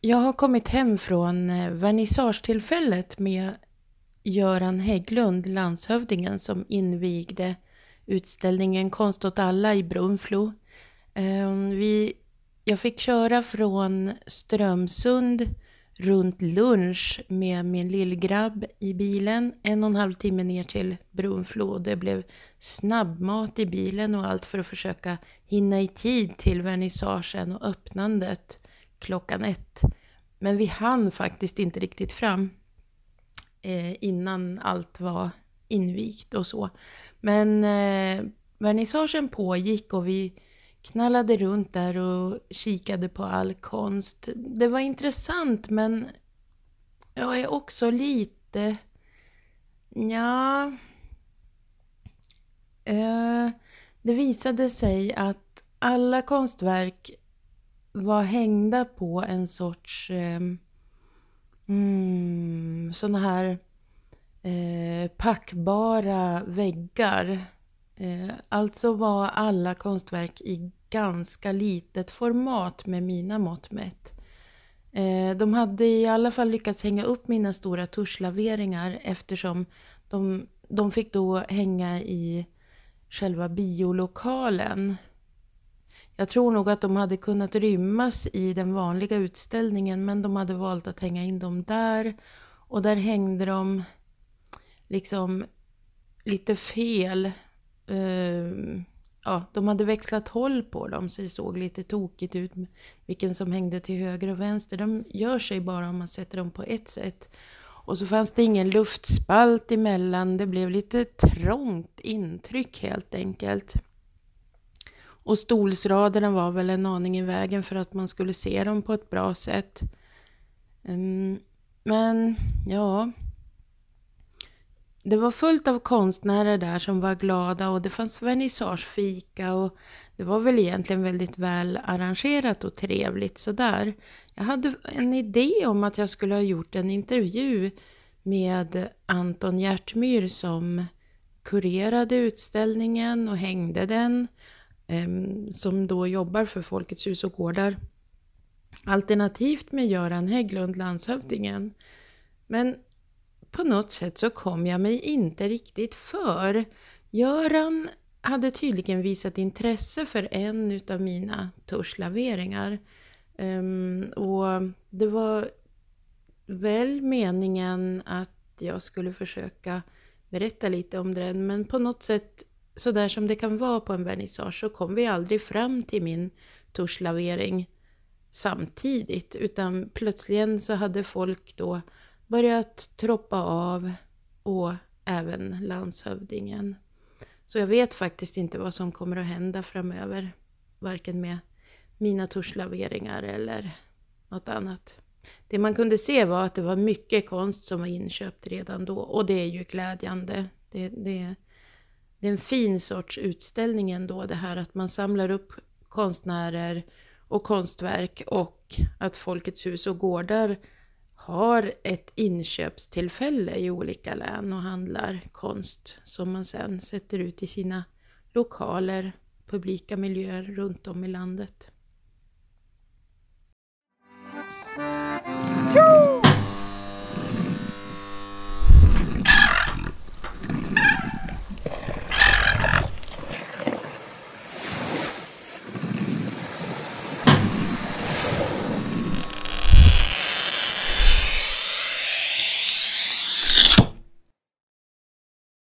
Jag har kommit hem från eh, vernissagetillfället med Göran Hägglund, landshövdingen, som invigde utställningen Konst åt alla i Brunflo. Ehm, vi, jag fick köra från Strömsund runt lunch med min lillgrabb i bilen. En och en halv timme ner till Brunflo. Det blev snabbmat i bilen och allt för att försöka hinna i tid till vernissagen och öppnandet klockan ett. Men vi hann faktiskt inte riktigt fram eh, innan allt var invigt och så. Men eh, vernissagen pågick och vi knallade runt där och kikade på all konst. Det var intressant men jag är också lite... Ja... Eh, det visade sig att alla konstverk var hängda på en sorts eh, mm, sådana här eh, packbara väggar. Eh, alltså var alla konstverk i ganska litet format med mina mått mätt. Eh, de hade i alla fall lyckats hänga upp mina stora tuschlaveringar eftersom de, de fick då hänga i själva biolokalen. Jag tror nog att de hade kunnat rymmas i den vanliga utställningen men de hade valt att hänga in dem där. Och där hängde de liksom lite fel. Uh, ja, de hade växlat håll på dem så det såg lite tokigt ut. Vilken som hängde till höger och vänster. De gör sig bara om man sätter dem på ett sätt. Och så fanns det ingen luftspalt emellan. Det blev lite trångt intryck helt enkelt. Och stolsraderna var väl en aning i vägen för att man skulle se dem på ett bra sätt. Mm, men ja, det var fullt av konstnärer där som var glada och det fanns vernissagefika och det var väl egentligen väldigt väl arrangerat och trevligt sådär. Jag hade en idé om att jag skulle ha gjort en intervju med Anton Hjärtmyr som kurerade utställningen och hängde den. Ehm, som då jobbar för Folkets hus och gårdar. Alternativt med Göran Hägglund, landshövdingen. Men på något sätt så kom jag mig inte riktigt för. Göran hade tydligen visat intresse för en utav mina tuschlaveringar. Ehm, och det var väl meningen att jag skulle försöka berätta lite om den men på något sätt sådär som det kan vara på en vernissage så kom vi aldrig fram till min tuschlavering samtidigt utan plötsligen så hade folk då börjat troppa av och även landshövdingen. Så jag vet faktiskt inte vad som kommer att hända framöver. Varken med mina tuschlaveringar eller något annat. Det man kunde se var att det var mycket konst som var inköpt redan då och det är ju glädjande. Det, det, det är en fin sorts utställning ändå det här att man samlar upp konstnärer och konstverk och att Folkets hus och gårdar har ett inköpstillfälle i olika län och handlar konst som man sen sätter ut i sina lokaler, publika miljöer runt om i landet.